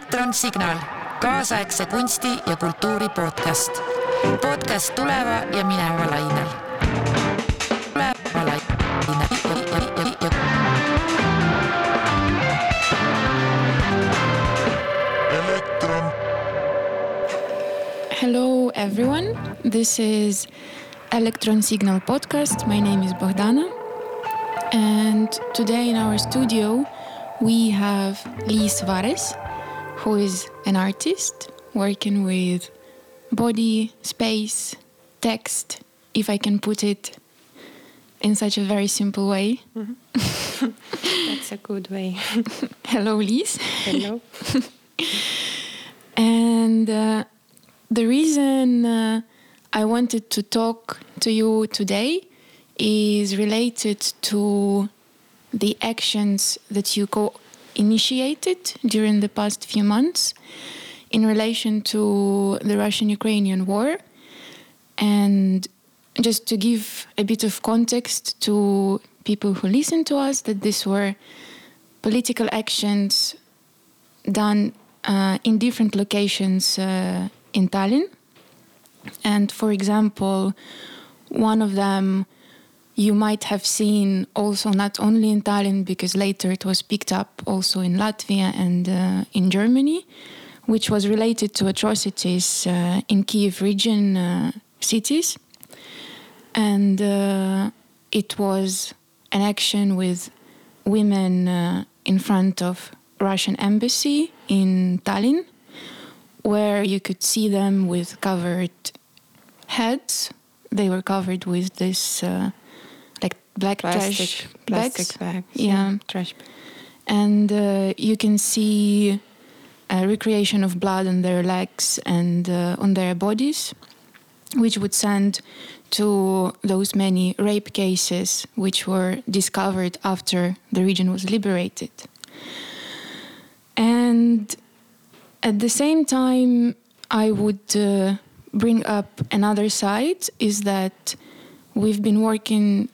elektronsignaal, kaasaegse kunsti ja kultuuri podcast. podcast tuleva ja mineva lainel. Hello, everyone. This is Electron Signal podcast. My name is Bogdana. And today in our studio, we have Liis Vares, who is an artist working with body, space, text, if I can put it in such a very simple way. That's a good way. Hello, Liis. Hello. And uh, the reason uh, I wanted to talk to you today is related to the actions that you co initiated during the past few months in relation to the Russian Ukrainian war. And just to give a bit of context to people who listen to us, that these were political actions done uh, in different locations uh, in Tallinn. And for example, one of them you might have seen also not only in Tallinn, because later it was picked up also in Latvia and uh, in Germany, which was related to atrocities uh, in Kiev region uh, cities. And uh, it was an action with women uh, in front of Russian embassy in Tallinn, where you could see them with covered heads. They were covered with this uh, black Plastic, trash plastic bags. bags. Yeah. Trash and uh, you can see a recreation of blood on their legs and uh, on their bodies, which would send to those many rape cases which were discovered after the region was liberated. And at the same time, I would uh, bring up another side is that we've been working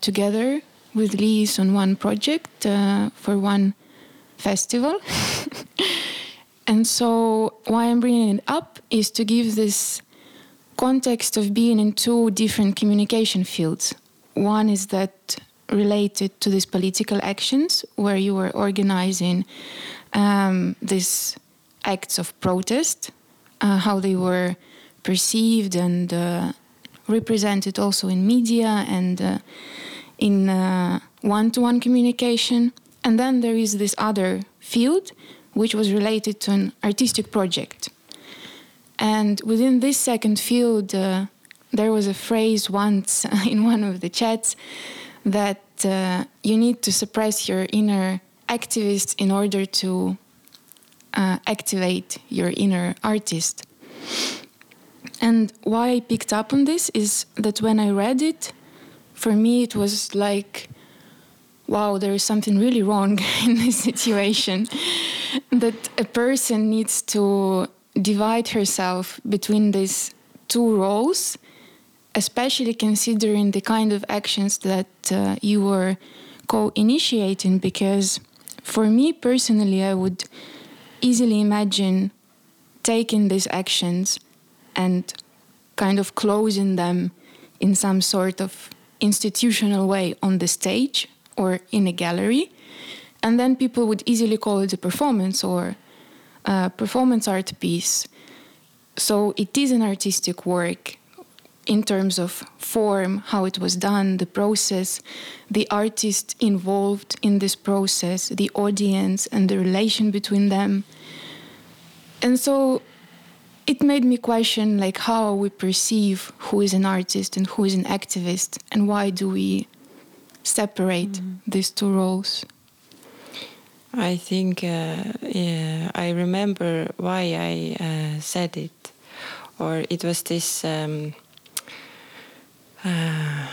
together with Liis on one project uh, for one festival. and so, why I'm bringing it up is to give this context of being in two different communication fields. One is that related to these political actions where you were organizing um, these acts of protest, uh, how they were perceived and uh, represented also in media and uh, in one to one communication. And then there is this other field which was related to an artistic project. And within this second field, uh, there was a phrase once in one of the chats that uh, you need to suppress your inner activist in order to uh, activate your inner artist. And why I picked up on this is that when I read it, for me it was like, wow, there is something really wrong in this situation. that a person needs to divide herself between these two roles, especially considering the kind of actions that uh, you were co initiating. Because for me personally, I would easily imagine taking these actions and kind of closing them in some sort of institutional way on the stage or in a gallery. And then people would easily call it a performance or a performance art piece. So it is an artistic work in terms of form, how it was done, the process, the artist involved in this process, the audience, and the relation between them. And so it made me question like how we perceive who is an artist and who is an activist and why do we separate mm. these two roles I think uh, yeah, I remember why I uh, said it, or it was this um, uh,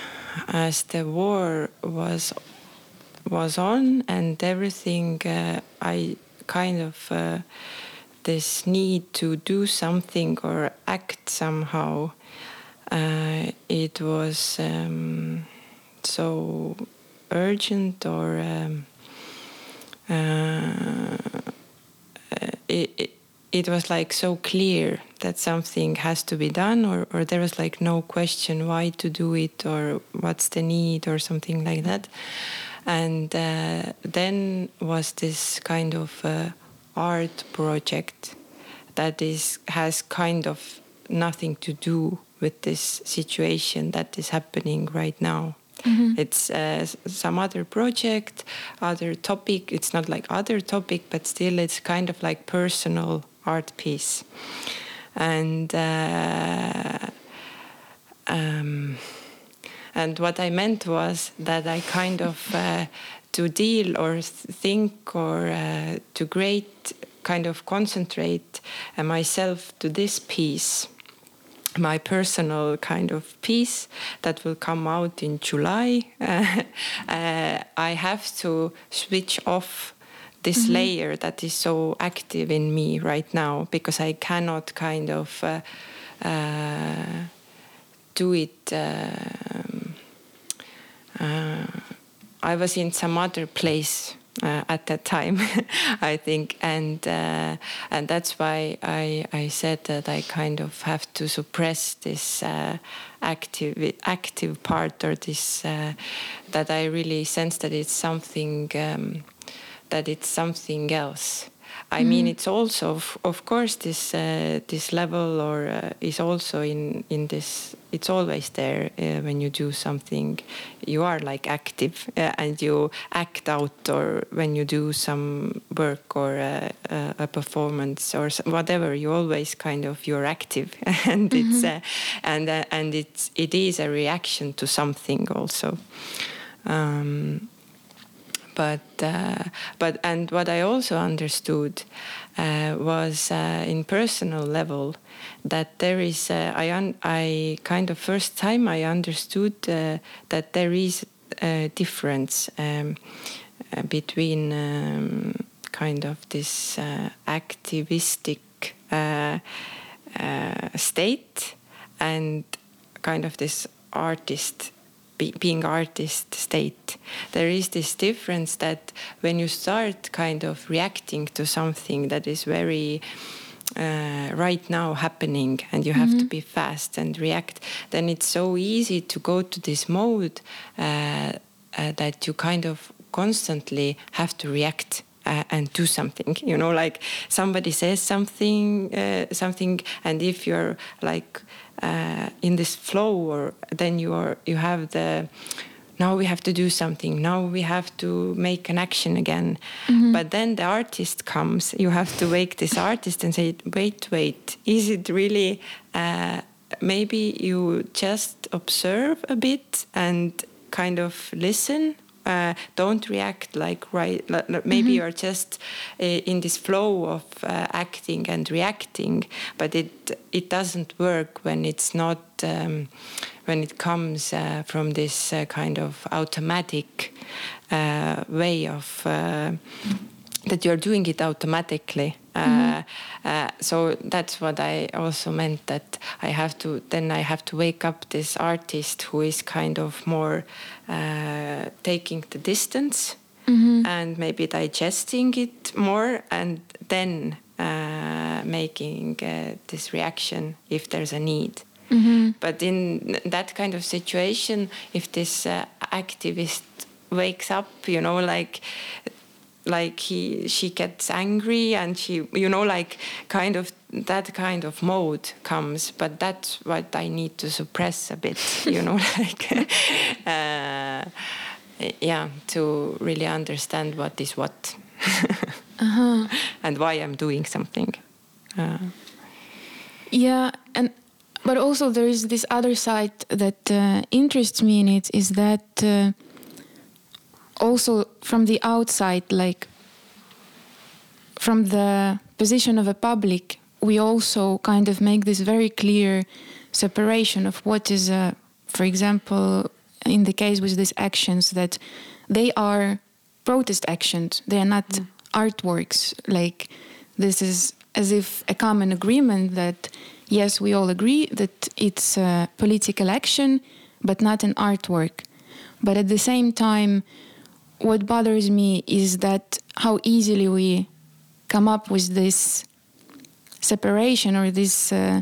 as the war was was on and everything. I kind of this need to do something or act somehow. Uh, it was um, so urgent or um, uh, it, it it was like so clear that something has to be done or, or there was like no question why to do it or what's the need or something like that and uh, then was this kind of uh, art project that is has kind of nothing to do with this situation that is happening right now. It's uh, some other project other topic it's not like other topic but still it's kind of like personal art piece. And uh, um, and what I meant was that I kind of uh, to deal or th- think or uh, to great kind of concentrate uh, myself to this piece my personal kind of piece that will come out in July, uh, uh, I have to switch off this layer that is so active in me right now because I cannot kind of uh, uh, do it. um uh, I was in some other place uh, at that time, I think, and uh, and that's why I I said that I kind of have to suppress this uh, active active part or this uh, that I really sense that it's something um, that it's something else. I mean, it's also, of, of course, this uh, this level or uh, is also in in this. It's always there uh, when you do something. You are like active uh, and you act out, or when you do some work or uh, uh, a performance or whatever. You always kind of you're active, and it's uh, and uh, and it's it is a reaction to something also. Um, but uh, but and what I also understood uh, was uh, in personal level that there is uh, I un- I kind of first time I understood uh, that there is a difference um, uh, between um, kind of this activistic state and kind of this artist be, being artist state there is this difference that when you start kind of reacting to something that is very uh, right now happening and you have to be fast and react then it's so easy to go to this mode uh, uh, that you kind of constantly have to react uh, and do something. You know like somebody says something uh, something and if you're like uh, in this flow or then you are you have the now we have to do something now we have to make an action again. But then the artist comes you have to wake this artist and say wait wait is it really uh, maybe you just observe a bit and kind of listen uh, don't react like right maybe you're just uh, in this flow of uh, acting and reacting but it it doesn't work when it's not um, when it comes uh, from this uh, kind of automatic uh, way of that you're doing it automatically. Uh, uh, so that's what I also meant that I have to then I have to wake up this artist who is kind of more uh, taking the distance and maybe digesting it more and then uh, making uh, this reaction if there's a need. But in that kind of situation, if this uh, activist wakes up, you know, like like he she gets angry and she you know like kind of that kind of mode comes but that's what i need to suppress a bit you know like uh, yeah to really understand what is what. And why i'm doing something. Uh, Yeah, and but also there is this other side that uh, interests me in it is that uh, also from the outside, like from the position of a public, we also kind of make this very clear separation of what is, uh, for example, in the case with these actions, that they are protest actions. They are not artworks. Like this is as if a common agreement that yes, we all agree that it's a political action, but not an artwork. But at the same time, what bothers me is that how easily we come up with this separation or this uh,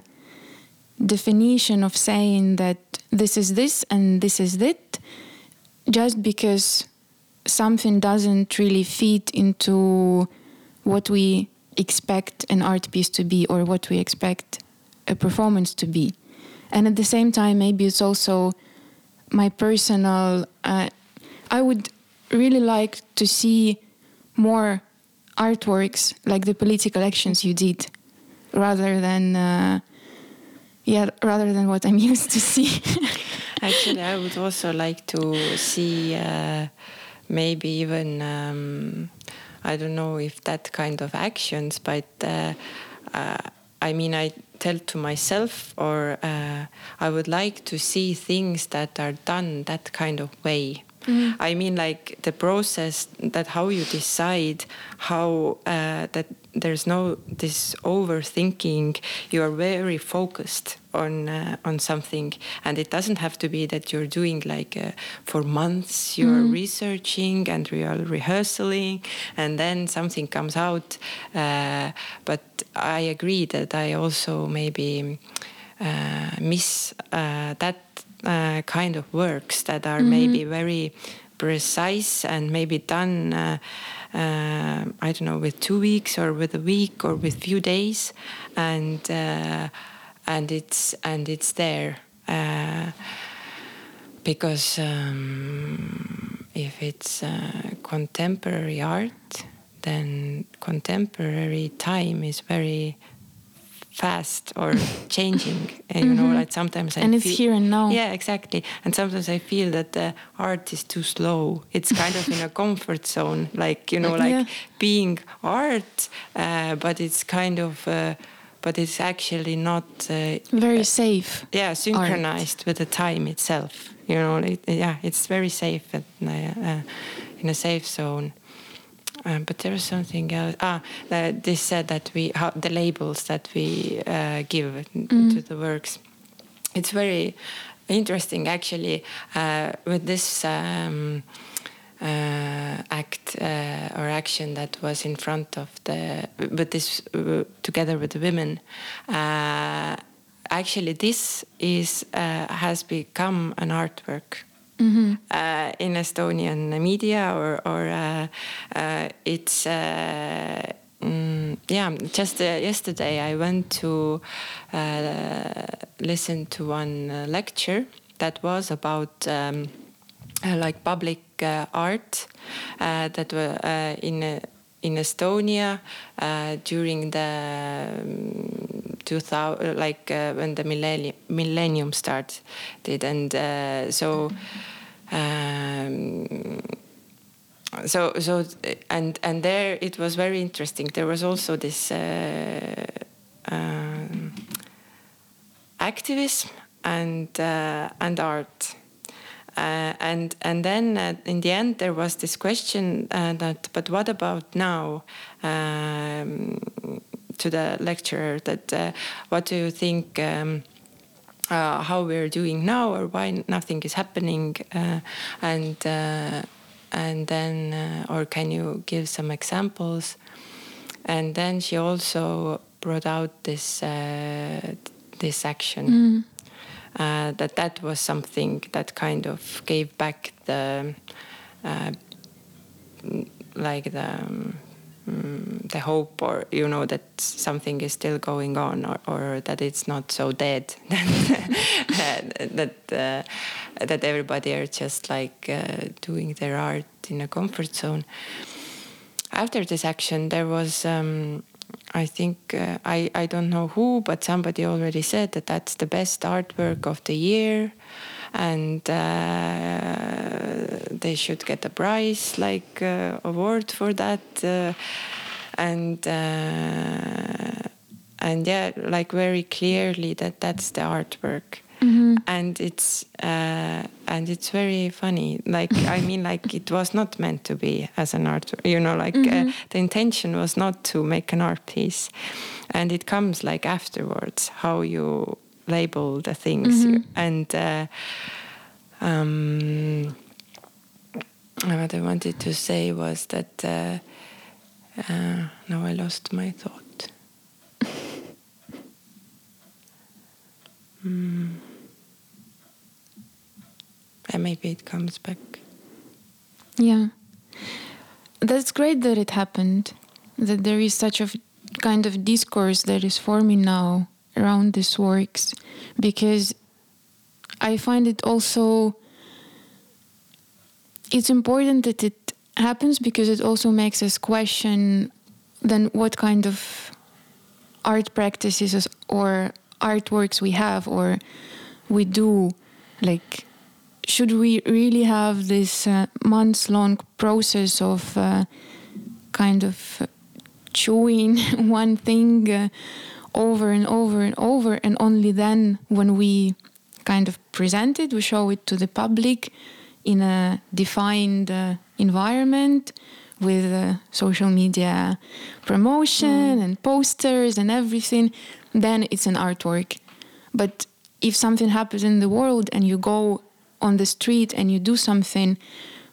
definition of saying that this is this and this is that just because something doesn't really fit into what we expect an art piece to be or what we expect a performance to be. And at the same time, maybe it's also my personal. Uh, I would really like to see more artworks like the political actions you did, rather than uh, yeah, rather than what I'm used to see. Actually, I would also like to see uh, maybe even um, I don't know if that kind of actions, but uh, uh, I mean I tell to myself or uh, I would like to see things that are done that kind of way. I mean, like the process that how you decide how uh, that there's no this overthinking. You are very focused on uh, on something, and it doesn't have to be that you're doing like uh, for months. You're researching and you are rehearsing, and then something comes out. Uh, but I agree that I also maybe uh, miss uh, that uh, kind of works that are maybe very precise and maybe done uh, uh, I don't know with two weeks or with a week or with few days. And uh, and it's and it's there uh, because um, if it's uh, contemporary art then contemporary time is very fast or changing and you know like sometimes I And it's here and now. yeah exactly and sometimes i feel that the art is too slow it's kind of in a comfort zone like you know like Yeah. being art uh, but it's kind of uh, but it's actually not uh, Very safe. yeah synchronized with the time itself you know like, yeah it's very safe and, uh, uh, in a safe zone um, but there was something else. Ah, this said that we how, the labels that we uh, give to the works. It's very interesting, actually, uh, with this um, uh, act uh, or action that was in front of the, with this uh, together with the women. Uh, actually, this is uh, has become an artwork uh, in Estonian media, or or uh, uh, it's. Uh, mm, yeah, just uh, yesterday I went to uh, listen to one lecture that was about um, like public art that were in in Estonia during the um, 2000 like uh, when the millennium millennium started and uh, so um, so so and and there it was very interesting. There was also this uh, um, activism and uh, and art. Uh, and and then uh, in the end there was this question uh, that but what about now? Um, to the lecturer that uh, what do you think um, uh, how we're doing now or why nothing is happening uh, and uh, and then uh, or can you give some examples? And then she also brought out this uh, this action uh, that that was something that kind of gave back the uh, like the um, mm, the hope or you know that something is still going on or, or that it's not so dead that uh, that everybody are just like uh, doing their art in a comfort zone. After this action there was um, I think uh, I, I don't know who, but somebody already said that that's the best artwork of the year, and uh, they should get a prize like uh, award for that, uh, and uh, and yeah, like very clearly that that's the artwork. And it's uh, and it's very funny. Like I mean, like it was not meant to be as an art. You know, like uh, the intention was not to make an art piece, and it comes like afterwards how you label the things and. Uh, um, what I wanted to say was that uh, uh, now I lost my thought. mm. And maybe it comes back. Yeah. That's great that it happened, that there is such a kind of discourse that is forming now around these works, because I find it also it's important that it happens because it also makes us question then what kind of art practices or artworks we have or we do. Like should we really have this uh, months long process of uh, kind of chewing one thing uh, over and over and over and only then when we kind of present it we show it to the public in a defined uh, environment with uh, social media promotion mm. and posters and everything then it's an artwork but if something happens in the world and you go on the street and you do something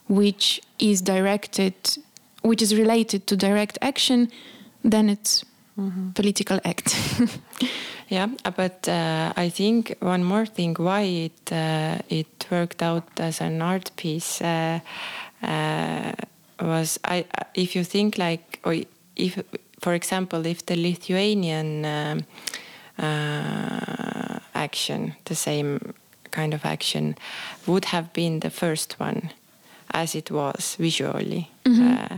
which is directed which is related to direct action then it's mm-hmm. political act yeah but uh, i think one more thing why it uh, it worked out as an art piece uh, uh was i if you think like or if for example if the lithuanian um, uh, action the same kind of action would have been the first one as it was visually. Mm-hmm.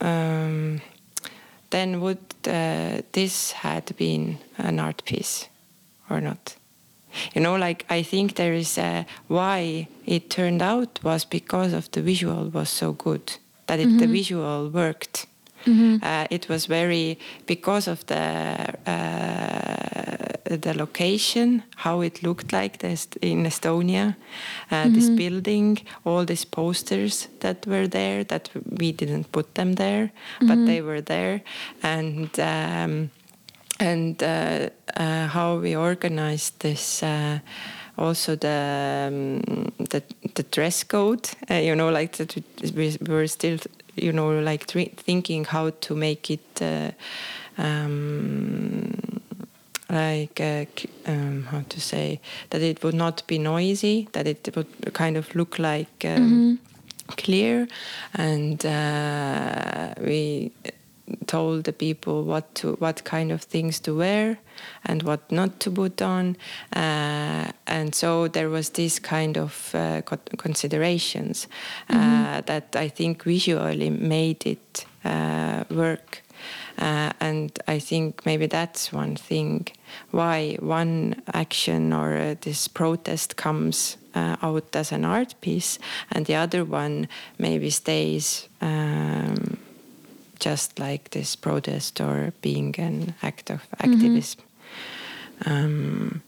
Um, then would uh, this had been an art piece or not? You know, like I think there is a, why it turned out was because of the visual was so good that it, mm-hmm. the visual worked. Mm-hmm. Uh, it was very because of the uh, the location, how it looked like this in Estonia, uh, mm-hmm. this building, all these posters that were there. That we didn't put them there, mm-hmm. but they were there, and. Um, and uh, uh, how we organized this uh, also the, um, the the dress code uh, you know like that we were still you know like thinking how to make it uh, um, like uh, um, how to say that it would not be noisy, that it would kind of look like um, mm-hmm. clear, and uh, we told the people what to what kind of things to wear and what not to put on uh, and so there was this kind of uh, considerations uh, mm-hmm. that i think visually made it uh, work uh, and I think maybe that's one thing why one action or uh, this protest comes uh, out as an art piece, and the other one maybe stays um, just like this protest or being an act of mm-hmm. activism. Mm-hmm. Um,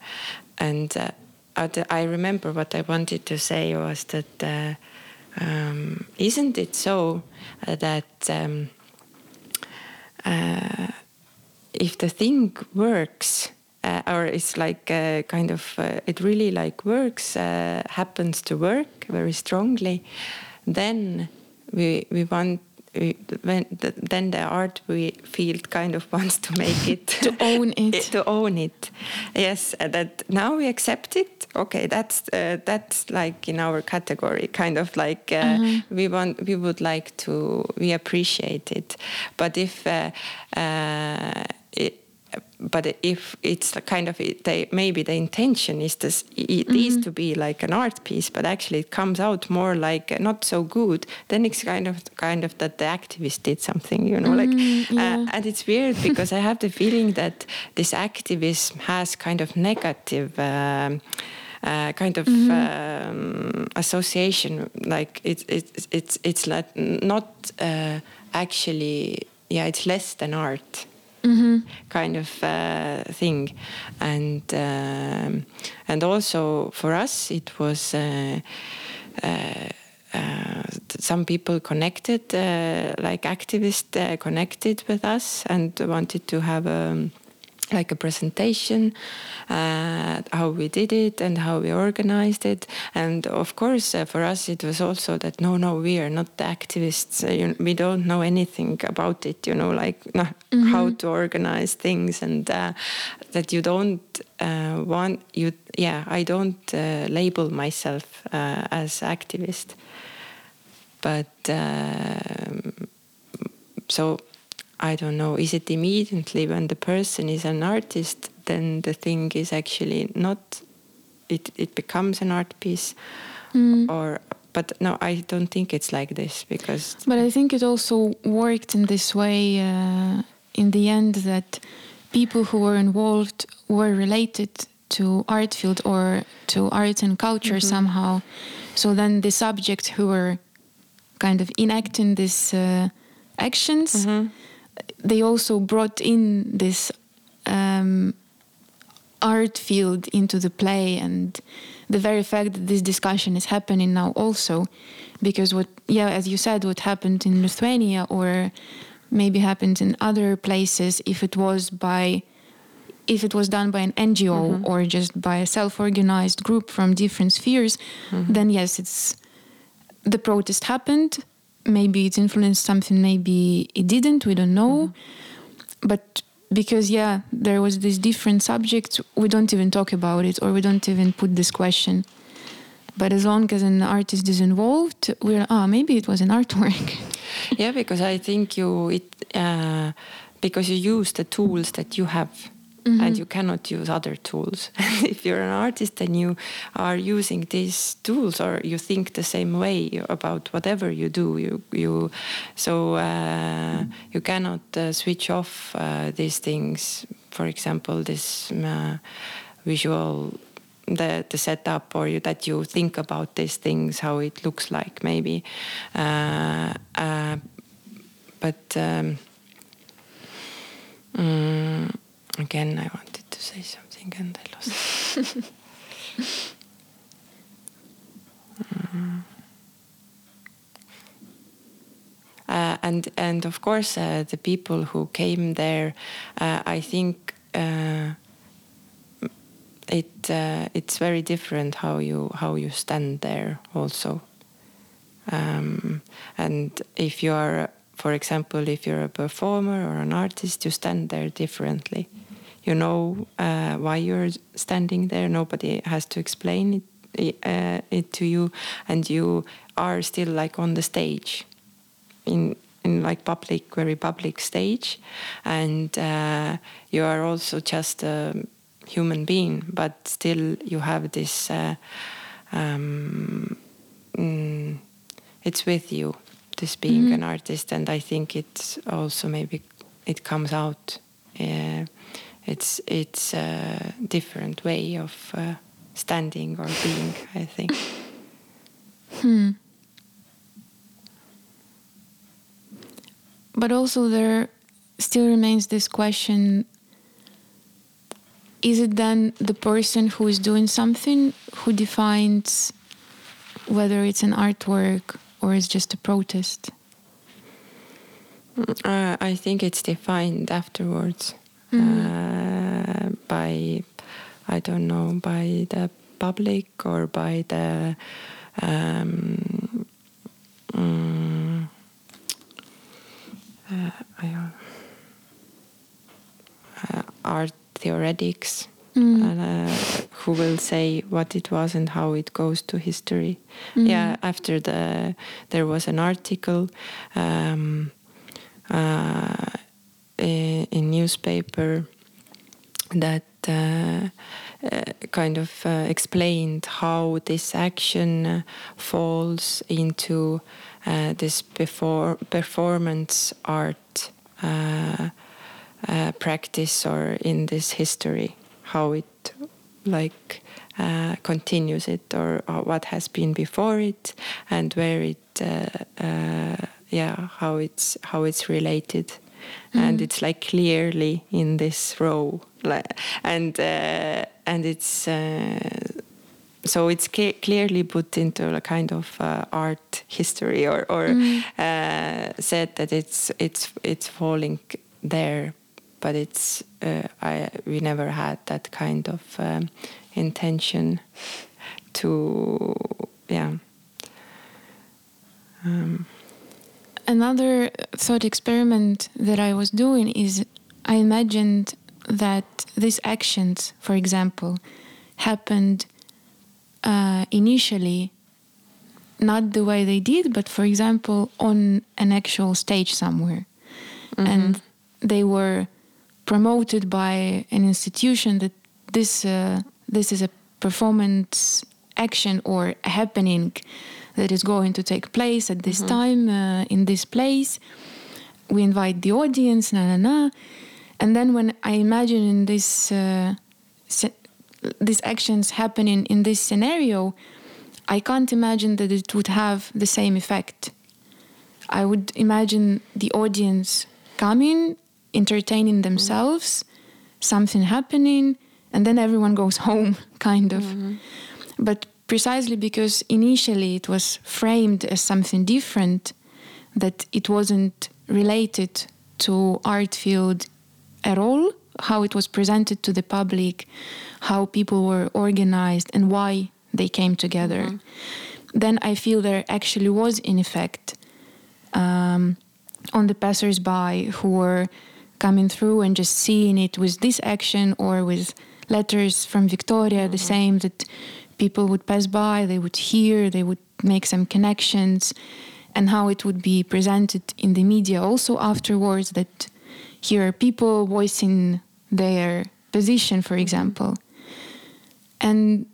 and uh, I remember what I wanted to say was that uh, um, isn't it so uh, that um, uh, if the thing works uh, or it's like uh, kind of uh, it really like works uh, happens to work very strongly then we we want when the, then the art we field kind of wants to make it. To own it. To own it. Yes that now we accept it. Okay that's uh, that's like in our category kind of like uh, mm-hmm. we want we would like to we appreciate it. But if uh, uh it, but if it's kind of they, maybe the intention is this it mm-hmm. is to be like an art piece but actually it comes out more like not so good then it's kind of kind of that the activist did something you know mm, like uh, yeah. uh, and it's weird because i have the feeling that this activism has kind of negative um, uh, kind of mm-hmm. um, association like it's it's it's it's not uh, actually yeah it's less than art mm-hmm. kind of uh, thing, and um, and also for us it was. Uh, uh, uh some people connected, uh, like activists, uh, connected with us and wanted to have a, like a presentation, uh, how we did it and how we organized it. And of course, uh, for us, it was also that no, no, we are not the activists. Uh, you, we don't know anything about it. You know, like no, how to organize things, and uh, that you don't uh, want you. Yeah, I don't uh, label myself uh, as activist, but. Um, so I don't know, is it immediately when the person is an artist, then the thing is actually not, it, it becomes an art piece? Or, but no, I don't think it's like this because, But I think it also worked in this way uh, in the end that people who were involved were related to art field or to art and culture somehow. So then the subjects who were kind of enacting these uh, actions, they also brought in this um, art field into the play and the very fact that this discussion is happening now also because what yeah as you said what happened in lithuania or maybe happened in other places if it was by if it was done by an ngo or just by a self-organized group from different spheres then yes it's the protest happened maybe it influenced something maybe it didn't we don't know. But because yeah there was this different subject we don't even talk about it or we don't even put this question. But as long as an artist is involved we're ah maybe it was an artwork. Yeah, because I think you, it, uh, because you use the tools that you have. And you cannot use other tools. if you're an artist and you are using these tools, or you think the same way about whatever you do, you you so uh, you cannot uh, switch off uh, these things. For example, this uh, visual the the setup or you, that you think about these things how it looks like maybe uh, uh, but um, mm, again I wanted to say something and I lost. Uh, and and of course uh, the people who came there uh, I think uh, it uh, it's very different how you how you stand there also um, and if you are for example if you're a performer or an artist you stand there differently you know uh, why you're standing there. Nobody has to explain it, uh, it to you. And you are still like on the stage in in like public very public stage. And uh, you are also just a human being but still you have this uh, um, mm, it's with you this being an artist. And i think it's also maybe it comes out uh, it's it's a different way of uh, standing or being i think. But also there still remains this question is it then the person who is doing something who defines whether it's an artwork or it's just a protest? Uh, I think it's defined afterwards uh, by, I don't know, by the public or by the um, mm, uh, I don't, uh, art theoretics. uh, who will say what it was and how it goes to history. Yeah, after the there was an article um, uh, in, in newspaper that uh, uh, kind of uh, explained how this action uh, falls into uh, this before performance art uh, uh, practice or in this history, how it like uh, continues it or, or what has been before it and where it uh, uh, yeah how it's how it's related and it's like clearly in this row and uh, and it's uh, so it's cle- clearly put into a kind of uh, art history or or uh, said that it's it's it's falling there. But it's uh, I we never had that kind of um, intention to yeah. Um, Another thought experiment that I was doing is I imagined that these actions, for example, happened uh, initially not the way they did, but for example, on an actual stage somewhere. And they were promoted by an institution that this, uh, this is a performance action or a happening that is going to take place at this time uh, in this place. We invite the audience, na na na. And then when I imagine in this, uh, se- these actions happening in this scenario, I can't imagine that it would have the same effect. I would imagine the audience coming, entertaining themselves, something happening, and then everyone goes home, kind of. But precisely because initially it was framed as something different, that it wasn't related to art field at all, how it was presented to the public, how people were organized, and why they came together. Then I feel there actually was in effect um, on the passersby who were coming through and just seeing it with this action or with letters from Victoria, the same that people would pass by, they would hear, they would make some connections, and how it would be presented in the media also afterwards that here are people voicing their position, for example. And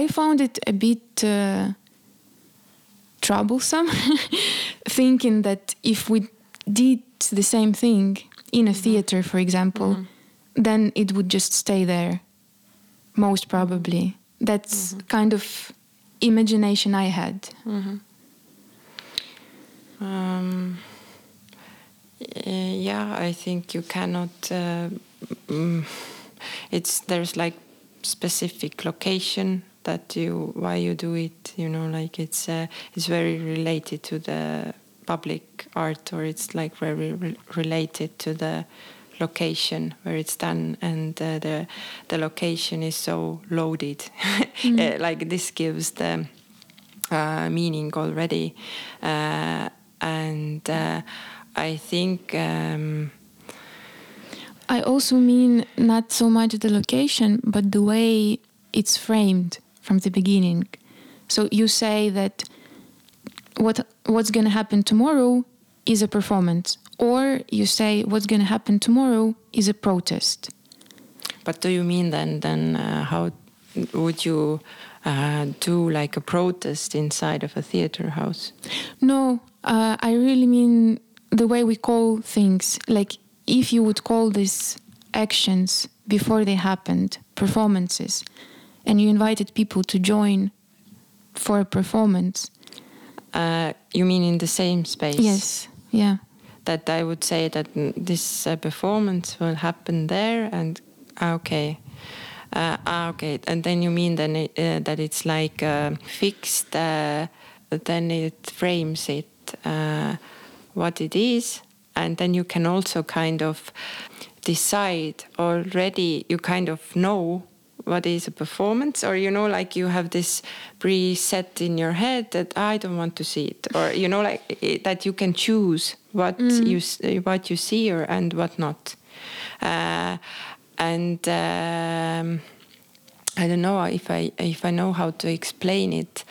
I found it a bit uh, troublesome, thinking that if we did the same thing in a theater, for example, then it would just stay there, most probably. That's kind of imagination I had. Um, uh, yeah, I think you cannot. Uh, mm, it's there's like specific location that you why you do it. You know, like it's uh, it's very related to the public art, or it's like very re- related to the location where it's done, and uh, the the location is so loaded. Uh, like this gives the uh, meaning already, uh, and uh, I think. Um, I also mean not so much the location, but the way it's framed from the beginning. So you say that what what's going to happen tomorrow is a performance, or you say what's going to happen tomorrow is a protest. But do you mean then then uh, how would you uh, do like a protest inside of a theater house? No, uh, I really mean the way we call things. Like if you would call these actions before they happened performances, and you invited people to join for a performance. Uh, you mean in the same space? Yes, yeah. That I would say that this uh, performance will happen there, and ah, okay. Uh, ah, okay, and then you mean then it, uh, that it's like uh, fixed, uh, then it frames it uh, what it is, and then you can also kind of decide already. You kind of know what is a performance, or you know, like you have this preset in your head that I don't want to see it, or you know, like it, that you can choose what you what you see or and what not. Uh, and um, I don't know if I if I know how to explain it,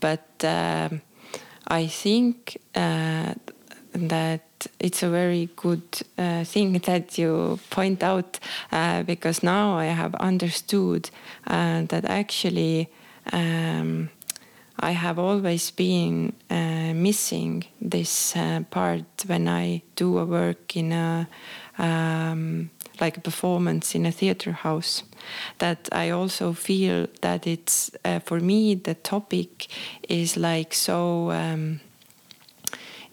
but um, I think uh, that it's a very good uh, thing that you point out uh, because now I have understood uh, that actually. Um, I have always been uh, missing this uh, part when I do a work in a um, like a performance in a theater house. That I also feel that it's uh, for me the topic is like so um,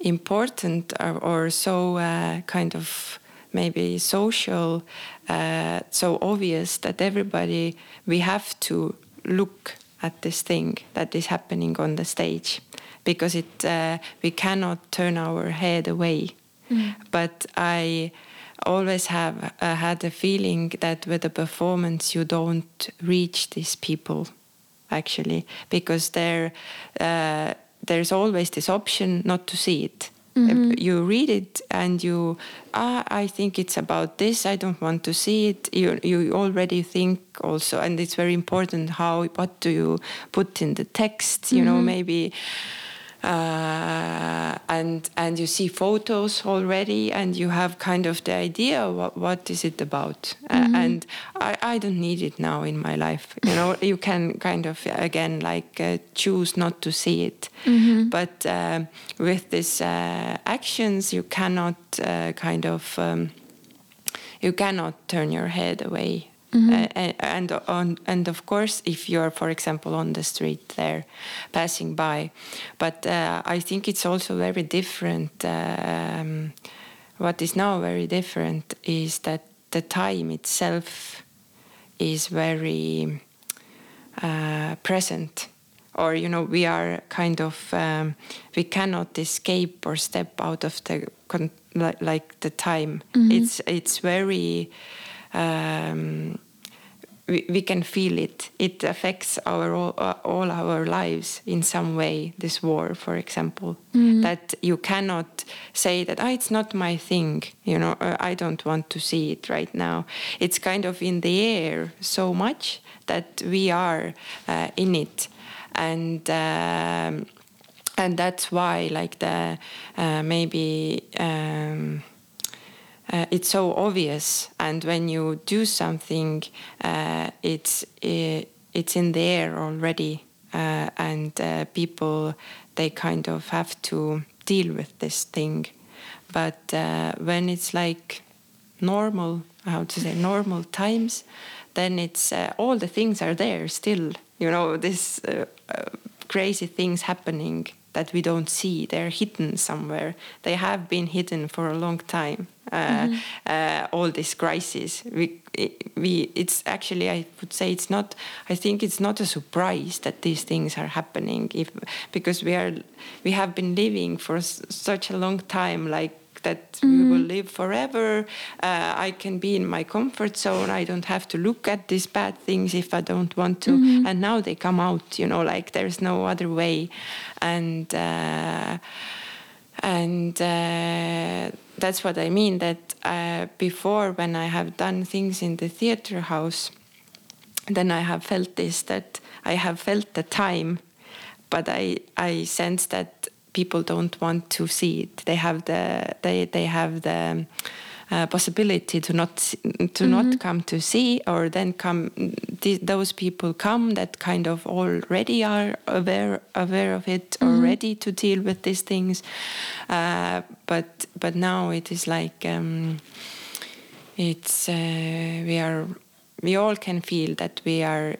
important or, or so uh, kind of maybe social, uh, so obvious that everybody we have to look at this thing that is happening on the stage because it uh, we cannot turn our head away. But I always have uh, had a feeling that with a performance you don't reach these people actually because there uh, there's always this option not to see it. Mm-hmm. you read it and you ah, i think it's about this i don't want to see it. You you already think also and it's very important how what do you put in the text you know maybe uh, and and you see photos already and you have kind of the idea what what is it about. Uh, and I, I don't need it now in my life. You know you can kind of again like uh, choose not to see it. But um with these uh, actions you cannot uh, kind of um, you cannot turn your head away. Uh, and and on and of course, if you're, for example, on the street there, passing by, but uh, I think it's also very different. Um, what is now very different is that the time itself is very uh, present. Or you know we are kind of um, we cannot escape or step out of the con- like the time. It's it's very um, we, we can feel it. It affects our all, uh, all our lives in some way this war for example. That you cannot say that ah, it's not my thing you know uh, i don't want to see it right now. It's kind of in the air so much that we are uh, in it. And um, and that's why like the uh, maybe um, uh, it's so obvious and when you do something uh, it's uh, it's in the air already uh, and uh, people they kind of have to deal with this thing. But uh, when it's like normal how to say normal times then it's all the things are there still you know this crazy things happening that we don't see. They're hidden somewhere. They have been hidden for a long time uh, uh, all this crisis we, we it's actually i would say it's not i think it's not a surprise that these things are happening if because we are we have been living for s- such a long time like that we will live forever. Uh, I can be in my comfort zone. I don't have to look at these bad things if I don't want to. And now they come out, you know, like there's no other way. And uh, and uh, that's what I mean. That uh, before, when I have done things in the theater house, then I have felt this that I have felt the time, but I I sense that people don't want to see it. They have the they they have the uh, possibility to not to not come to see, or then come th- those people come that kind of already are aware aware of it, or ready to deal with these things. Uh, but but now it is like. Um, it's uh, we are we all can feel that we are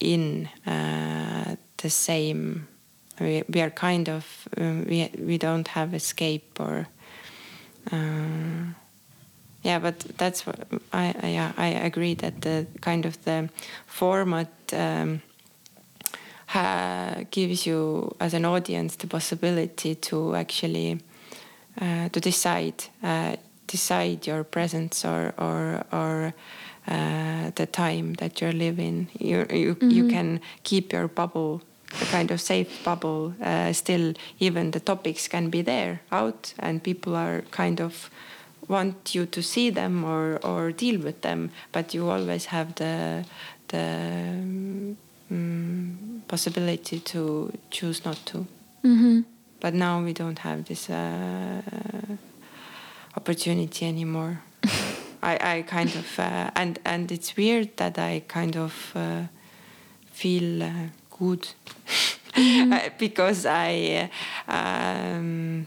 in uh, the same we, we are kind of um, we we don't have escape or uh, yeah but that's what I, I yeah I agree that the kind of the format um, ha, gives you as an audience the possibility to actually uh, to decide uh, decide your presence or or or uh, the time that you're living. You you you can keep your bubble, a kind of safe bubble. Uh, still, even the topics can be there out, and people are kind of want you to see them or or deal with them, but you always have the the um, possibility to choose not to. Mm-hmm. But now we don't have this uh, opportunity anymore. I, I kind of uh, and and it's weird that I kind of uh, feel uh, good Uh, because I uh, um,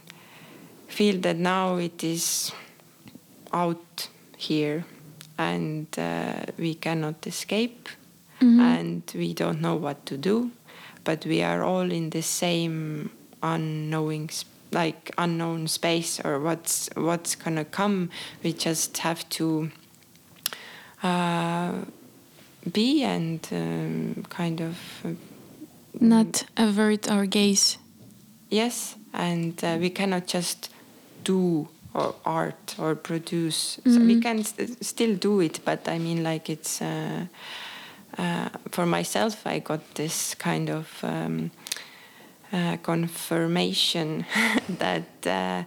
feel that now it is out here and uh, we cannot escape and we don't know what to do but we are all in the same unknowing sp- like unknown space or what's what's gonna come we just have to uh, be and um, kind of uh, Not avert our gaze. Yes, and uh, we cannot just do or art or produce. So we can st- still do it, but I mean, like it's uh, uh, for myself. I got this kind of um, uh, confirmation that uh,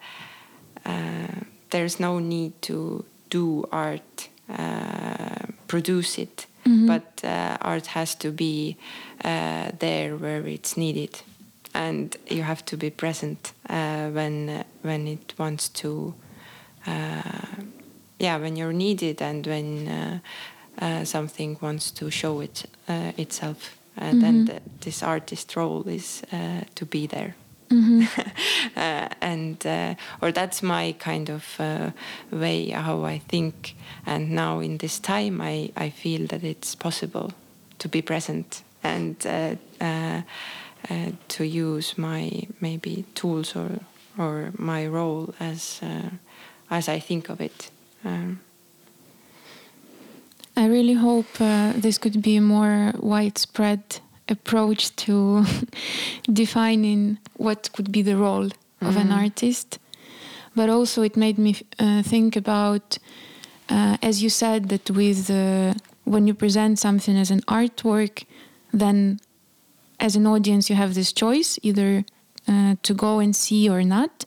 uh, there's no need to do art, uh, produce it, but uh, art has to be uh, there where it's needed, and you have to be present uh, when when it wants to. Uh, yeah, when you're needed and when uh, uh, something wants to show it uh, itself, and then the, this artist role is uh, to be there. uh, and uh, or that's my kind of uh, way how I think. And now in this time, I, I feel that it's possible to be present and uh, to use my maybe tools or or my role as uh, as I think of it. Um, I really hope uh, this could be a more widespread approach to defining what could be the role of an artist. But also, it made me uh, think about, uh, as you said, that with uh, when you present something as an artwork, then as an audience you have this choice either uh, to go and see or not.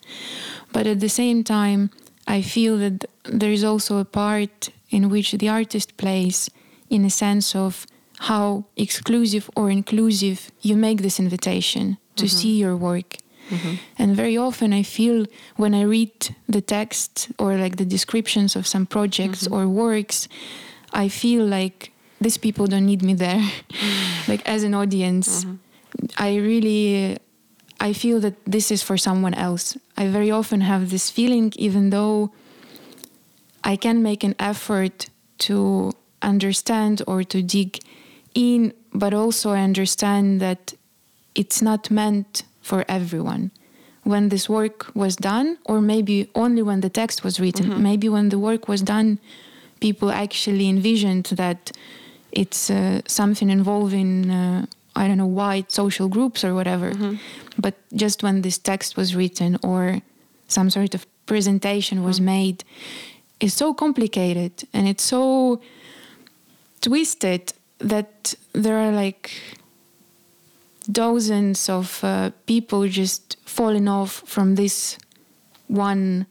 But at the same time, I feel that there is also a part in which the artist plays in a sense of how exclusive or inclusive you make this invitation to mm-hmm. see your work. Mm-hmm. And very often I feel when I read the text or like the descriptions of some projects mm-hmm. or works, I feel like these people don't need me there. Mm. like as an audience, mm-hmm. I really I feel that this is for someone else. I very often have this feeling even though I can make an effort to understand or to dig in, but also I understand that it's not meant for everyone. When this work was done, or maybe only when the text was written, mm-hmm. maybe when the work was done, people actually envisioned that it's uh, something involving, uh, I don't know, white social groups or whatever. But just when this text was written or some sort of presentation was made, it's so complicated and it's so twisted that there are like dozens of uh, people just falling off from this one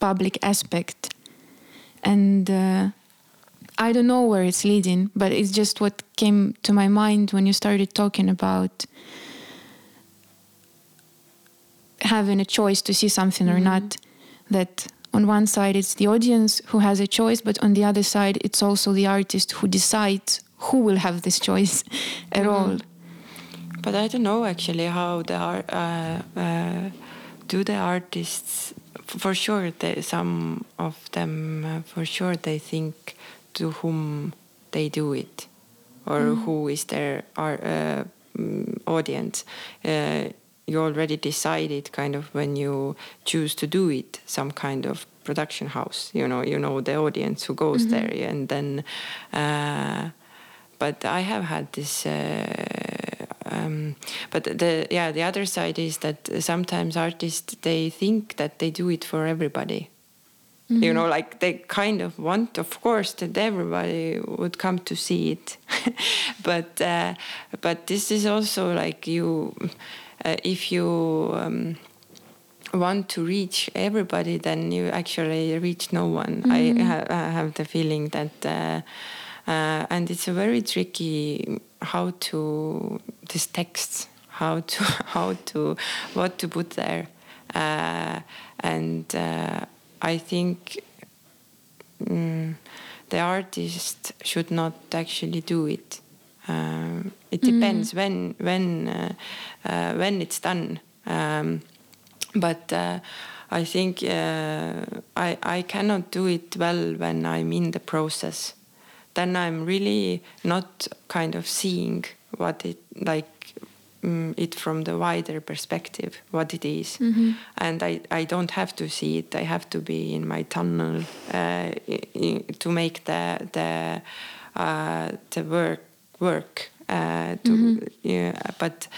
public aspect. And uh, i don't know where it's leading but it's just what came to my mind when you started talking about having a choice to see something or not. That on one side it's the audience who has a choice but on the other side it's also the artist who decides who will have this choice at all. But I don't know actually how the art, uh, uh, do the artists for sure they, some of them uh, for sure they think to whom they do it or who is their ar- uh, mm, audience. Uh, you already decided kind of when you choose to do it some kind of production house you know you know the audience who goes there and then uh, but I have had this. Uh, um, but the yeah, the other side is that sometimes artists they think that they do it for everybody. You know, like they kind of want, of course, that everybody would come to see it, but uh, but this is also like you, uh, if you. Um, want to reach everybody, then you actually reach no one. I, ha- I have the feeling that, uh, uh, and it's a very tricky how to this text, how to how to what to put there, uh, and uh, I think mm, the artist should not actually do it. Um, it depends when when uh, uh, when it's done. Um, but uh, I think uh, I I cannot do it well when I'm in the process. Then I'm really not kind of seeing what it like mm, it from the wider perspective what it is. and I I don't have to see it. I have to be in my tunnel uh, to make the the uh, the work work. Uh, to yeah, but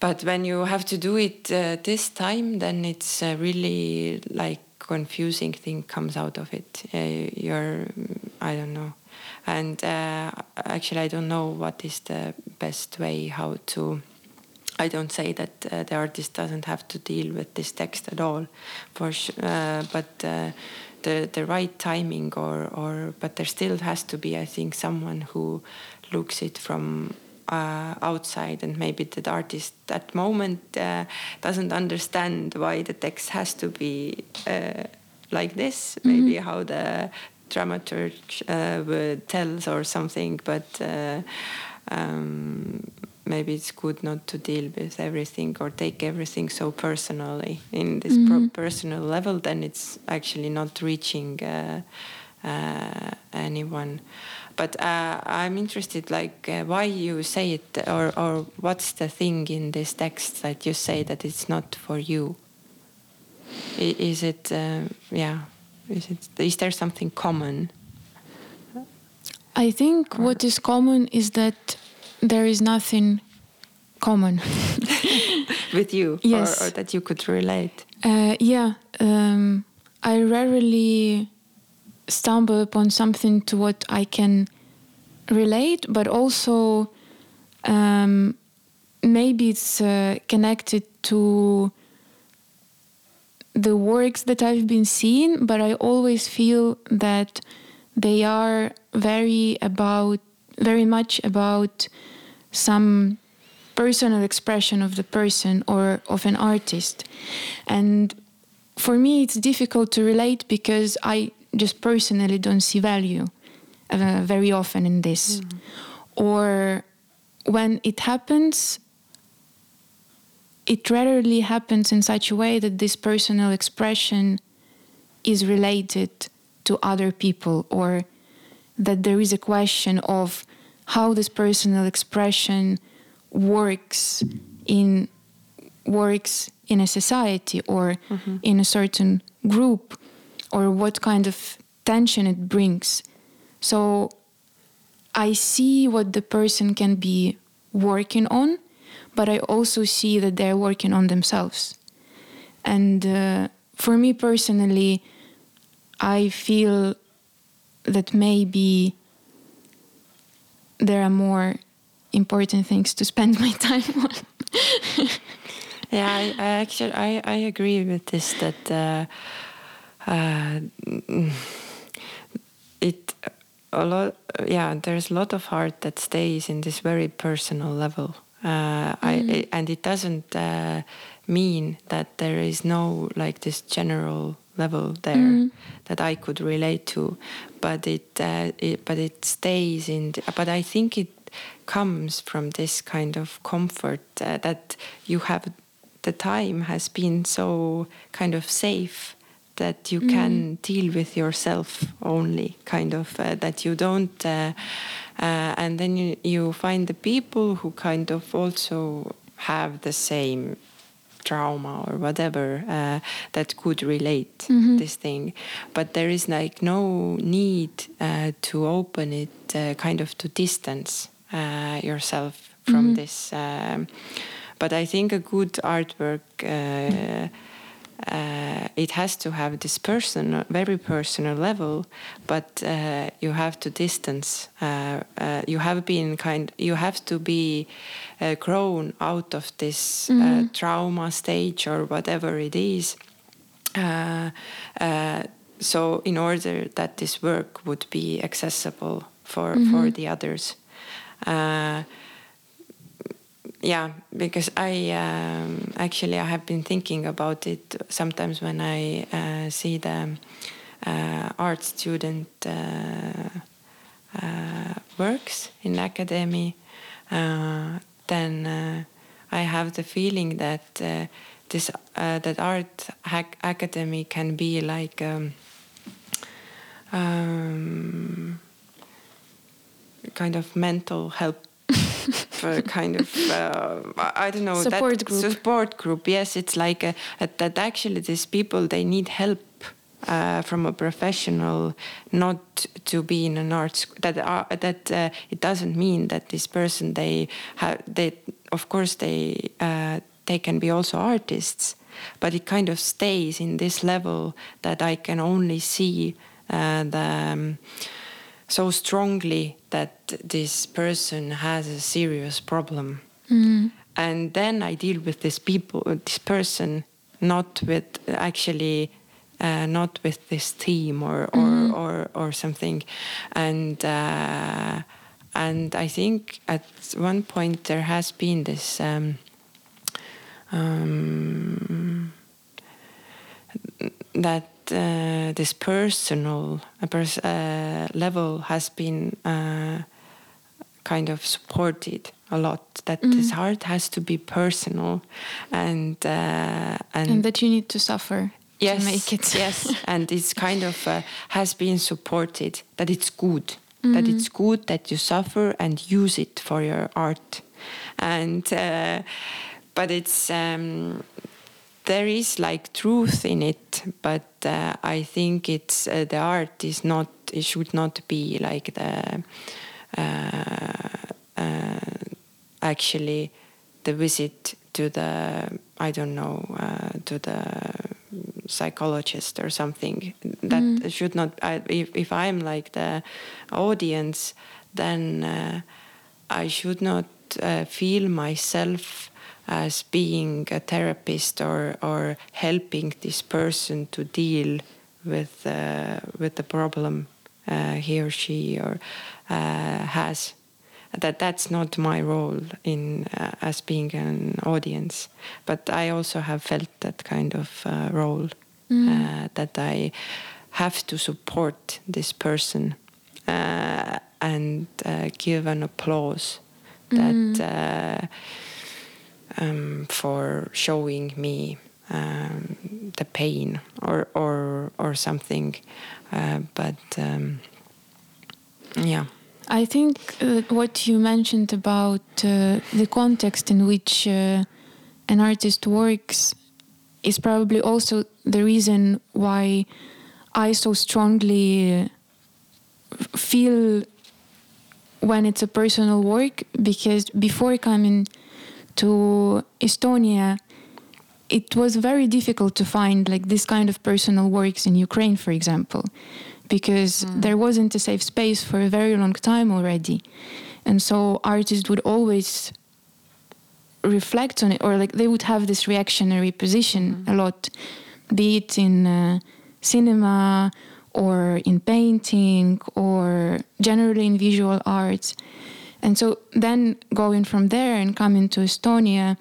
but when you have to do it uh, this time, then it's uh, really like confusing thing comes out of it. Uh, you're, I don't know, and uh, actually I don't know what is the best way how to. I don't say that uh, the artist doesn't have to deal with this text at all, for uh, but the the right timing or or but there still has to be I think someone who looks it from uh, outside and maybe the artist that moment uh, doesn't understand why the text has to be uh, like this mm -hmm. maybe how the dramaturg uh, tells or something but uh, um, maybe it's good not to deal with everything or take everything so personally. In this mm-hmm. personal level then it's actually not reaching uh, uh, anyone. But uh, i'm interested like uh, why you say it or, or what's the thing in this text that you say that it's not for you? Is it yeah is it is there something common i think or? what is common is that there is nothing common with you yes. or, or, that you could relate uh, yeah um, i rarely stumble upon something to what i can relate but also um, maybe it's uh, connected to the works that i've been seeing but i always feel that they are very about very much about some personal expression of the person or of an artist. And for me, it's difficult to relate because I just personally don't see value uh, very often in this. Mm. Or when it happens, it rarely happens in such a way that this personal expression is related to other people or that there is a question of how this personal expression works in works in a society or mm-hmm. in a certain group or what kind of tension it brings so i see what the person can be working on but i also see that they're working on themselves and uh, for me personally i feel that maybe there are more important things to spend my time on. yeah, I, I, actually I, I agree with this that uh, uh, it a lot yeah there's a lot of art that stays in this very personal level. Uh, mm. I, and it doesn't uh, mean that there is no like this general level there mm. that I could relate to, but it, uh, it but it stays in. The, but I think it comes from this kind of comfort uh, that you have. The time has been so kind of safe that you mm. can deal with yourself only, kind of uh, that you don't. Uh, uh, and then you, you find the people who kind of also have the same trauma or whatever uh, that could relate mm-hmm. this thing but there is like no need uh, to open it uh, kind of to distance uh, yourself from mm-hmm. this um, but i think a good artwork uh, uh, it has to have this personal, very personal level, but uh, you have to distance. Uh, uh you have been kind. You have to be uh, grown out of this mm -hmm. trauma stage or whatever it is. so, in order that this work would be accessible for mm -hmm. for the others yeah, because I um, actually I have been thinking about it sometimes when I uh, see the uh, art student uh, uh works in academy. Uh, then uh, I have the feeling that this that art academy can be like. Um, um, kind of mental help uh, kind of uh, I don't know support group. Support group. Yes, it's like a, a, that. Actually, these people they need help uh, from a professional not to be in an arts that uh, that uh, it doesn't mean that this person they have they of course they uh, they can be also artists but it kind of stays in this level that I can only see uh, the um, so strongly that this person has a serious problem. And then I deal with this people this person not with actually uh, not with this team or or, or, or something. And uh, and I think at one point there has been this um, um, that uh, this personal pers- uh, level has been uh, kind of supported a lot. That this art has to be personal, and uh, and, and that you need to suffer yes, to make it. yes, and it's kind of uh, has been supported that it's good, that it's good that you suffer and use it for your art, and uh, but it's um, there is like truth in it, but uh, I think it's uh, the art is not it should not be like the uh, uh, actually the visit to the I don't know uh, to the psychologist or something. That should not I, if, if I'm like the audience then uh, I should not uh, feel myself as being a therapist or or helping this person to deal with uh, with the problem uh, he or she or uh, has. That that's not my role in uh, as being an audience but i also have felt that kind of uh, role uh, that i have to support this person uh, and uh, give an applause that uh, um, for showing me um, the pain or or or something. Uh, but um, yeah. I think uh, what you mentioned about uh, the context in which uh, an artist works is probably also the reason why I so strongly uh, feel when it's a personal work because before coming to Estonia it was very difficult to find like this kind of personal works in Ukraine for example because there wasn't a safe space for a very long time already. And so artists would always reflect on it or like they would have this reactionary position a lot be it in uh, cinema or in painting or generally in visual arts and so then going from there and coming to estonia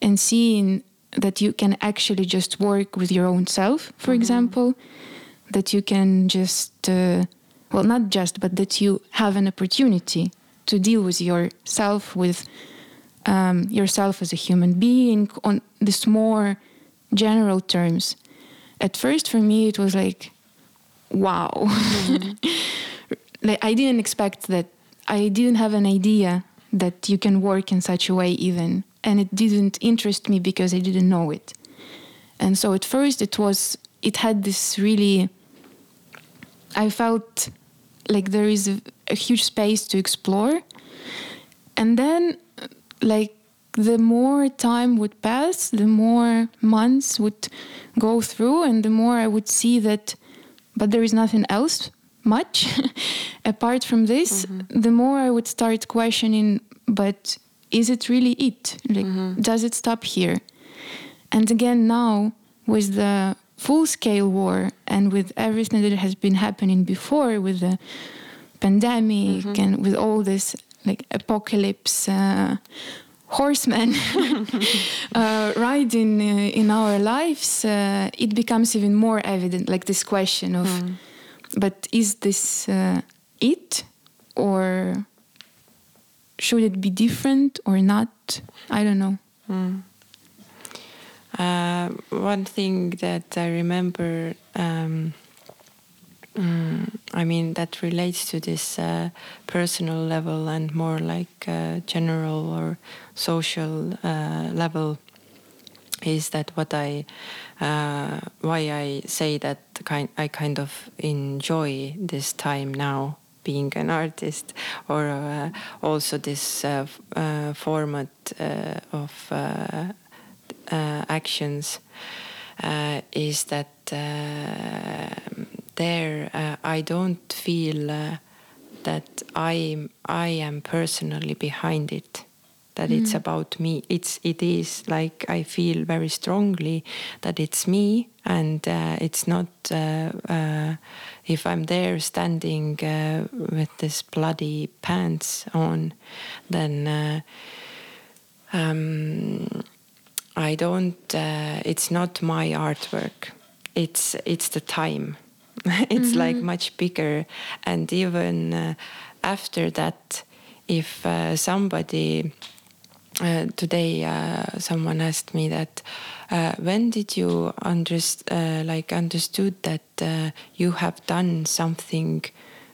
and seeing that you can actually just work with your own self for example that you can just uh, well not just but that you have an opportunity to deal with yourself with um, yourself as a human being on this more general terms. At first for me it was like wow. Like i didn't expect that i didn't have an idea that you can work in such a way even and it didn't interest me because i didn't know it. And so at first it was it had this really i felt like there is a, a huge space to explore. And then like the more time would pass the more months would go through and the more i would see that but there is nothing else much. Apart from this the more i would start questioning but is it really it? Like does it stop here? And again now with the full scale war and with everything that has been happening before with the pandemic and with all this like apocalypse uh, horsemen uh, riding uh, in our lives uh, it becomes even more evident like this question of but is this uh, it or should it be different or not? I don't know. Uh, one thing that I remember, um, mm, I mean, that relates to this uh, personal level and more like uh, general or social uh, level, is that what I uh, why I say that kind I kind of enjoy this time now being an artist or uh, also this uh, uh, format uh, of uh, actions is that there I don't feel that I I am personally behind it that it's about me it's it is like I feel very strongly that it's me and uh, it's not uh, uh, if I'm there standing uh, with this bloody pants on then uh, um, I don't. Uh, it's not my artwork. It's it's the time. it's like much bigger, and even after that, if somebody uh, today uh, someone asked me that uh, when did you underst- uh, like understood that uh, you have done something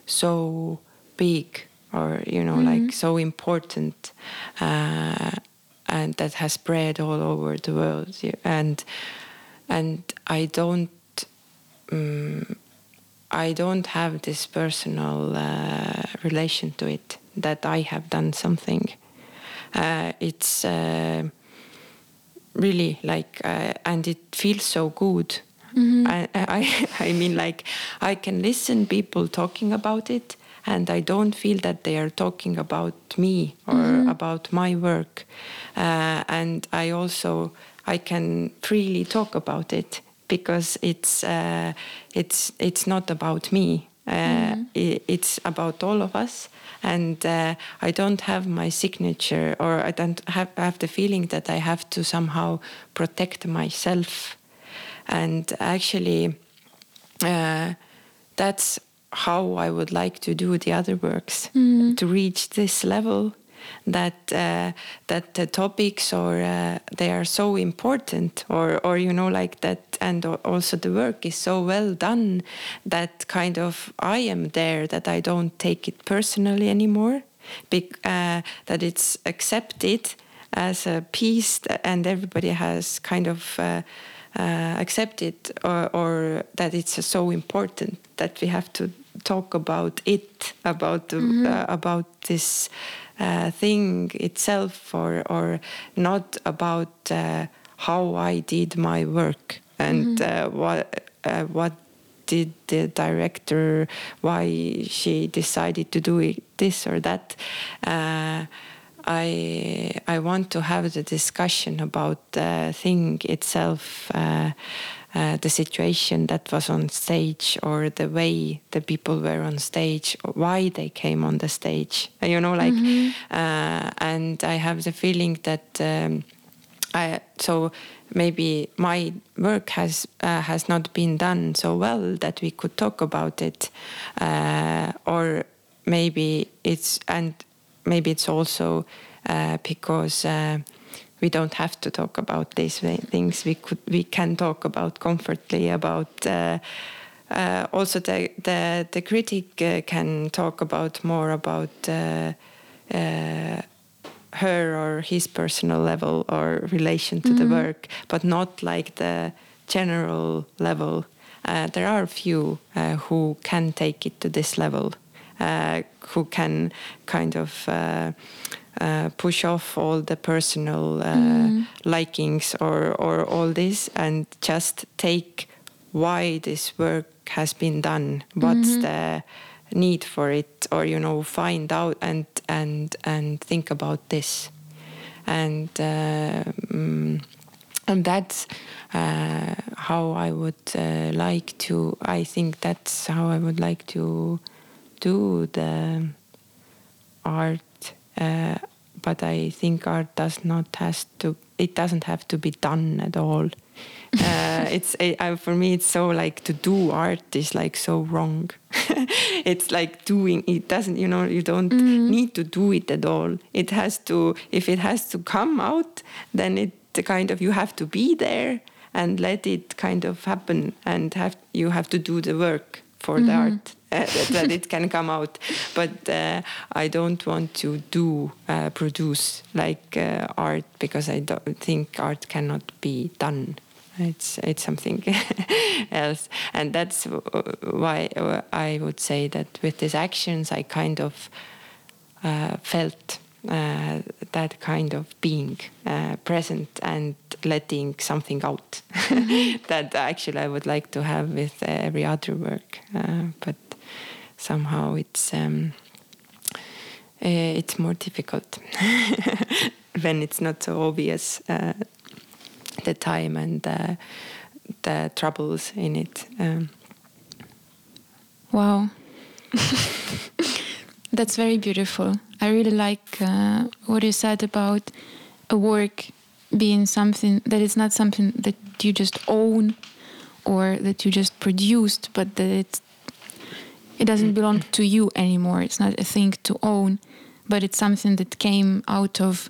so big or you know like so important uh, and that has spread all over the world and and I don't um, I don't have this personal uh, relation to it that I have done something. Uh, it's uh, really like, uh, and it feels so good. I, I, I mean, like, I can listen people talking about it, and I don't feel that they are talking about me or about my work. Uh, and I also I can freely talk about it because it's uh, it's it's not about me. Uh, i- it's about all of us, and uh, I don't have my signature, or I don't have have the feeling that I have to somehow protect myself. And actually, uh, that's how I would like to do the other works to reach this level that uh, that the topics or uh, they are so important or or you know like that and also the work is so well done that kind of I am there that I don't take it personally anymore uh, that it's accepted as a piece and everybody has kind of uh, uh, accepted or, or that it's so important that we have to talk about it about the, uh, about this uh, thing itself or or not about uh, how I did my work and uh, what uh, what did the director why she decided to do it, this or that. Uh, I I want to have the discussion about the thing itself, uh, the situation that was on stage, or the way the people were on stage, or why they came on the stage. You know, like, uh, and I have the feeling that. Um, I, so maybe my work has uh, has not been done so well that we could talk about it, uh, or maybe it's and maybe it's also uh, because uh, we don't have to talk about these things. We could we can talk about comfortably about. Uh, uh, also, the the the critic uh, can talk about more about. Uh, uh, her or his personal level or relation to the work, but not like the general level. Uh, there are a few uh, who can take it to this level, uh, who can kind of uh, push off all the personal uh, likings or, or all this and just take why this work has been done, what's the need for it or you know find out and and and think about this. And uh, mm, and that's uh, how I would uh, like to I think that's how I would like to do the art uh, but I think art does not has to it doesn't have to be done at all. Uh, it's I, for me it's so like to do art is like so wrong. It's like doing it doesn't you know you don't need to do it at all. It has to if it has to come out then it kind of you have to be there and let it kind of happen and have you have to do the work for the art. uh, that, it can come out. But uh, I don't want to do uh, produce like uh, art because I don't think art cannot be done. It's it's something else, and that's why I would say that with these actions I kind of uh, felt uh, that kind of being uh, present and letting something out that actually I would like to have with every other work, but somehow it's um, uh, it's more difficult when it's not so obvious uh, the time and uh, the troubles in it. Um, Wow. That's very beautiful. I really like uh, what you said about a work being something that is not something that you just own or that you just produced, but that it's, it doesn't belong to you anymore. It's not a thing to own, but it's something that came out of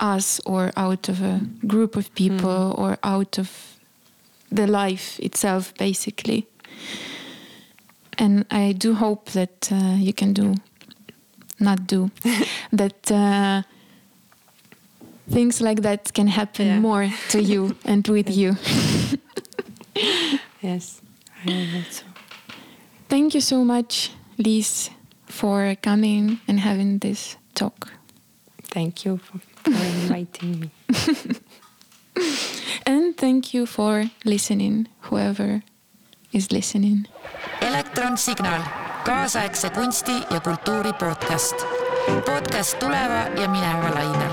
us or out of a group of people or out of the life itself, basically and I do hope that uh, you can do, not do, that uh, things like that can happen Yeah. more to you and with you. yes, I hope so. Thank you so much, Lise, for coming and having this talk. Thank you for, for inviting me. And thank you for listening, whoever is listening. elektronsignaal, kaasaegse kunsti ja kultuuri podcast. podcast tuleva ja mineva lainel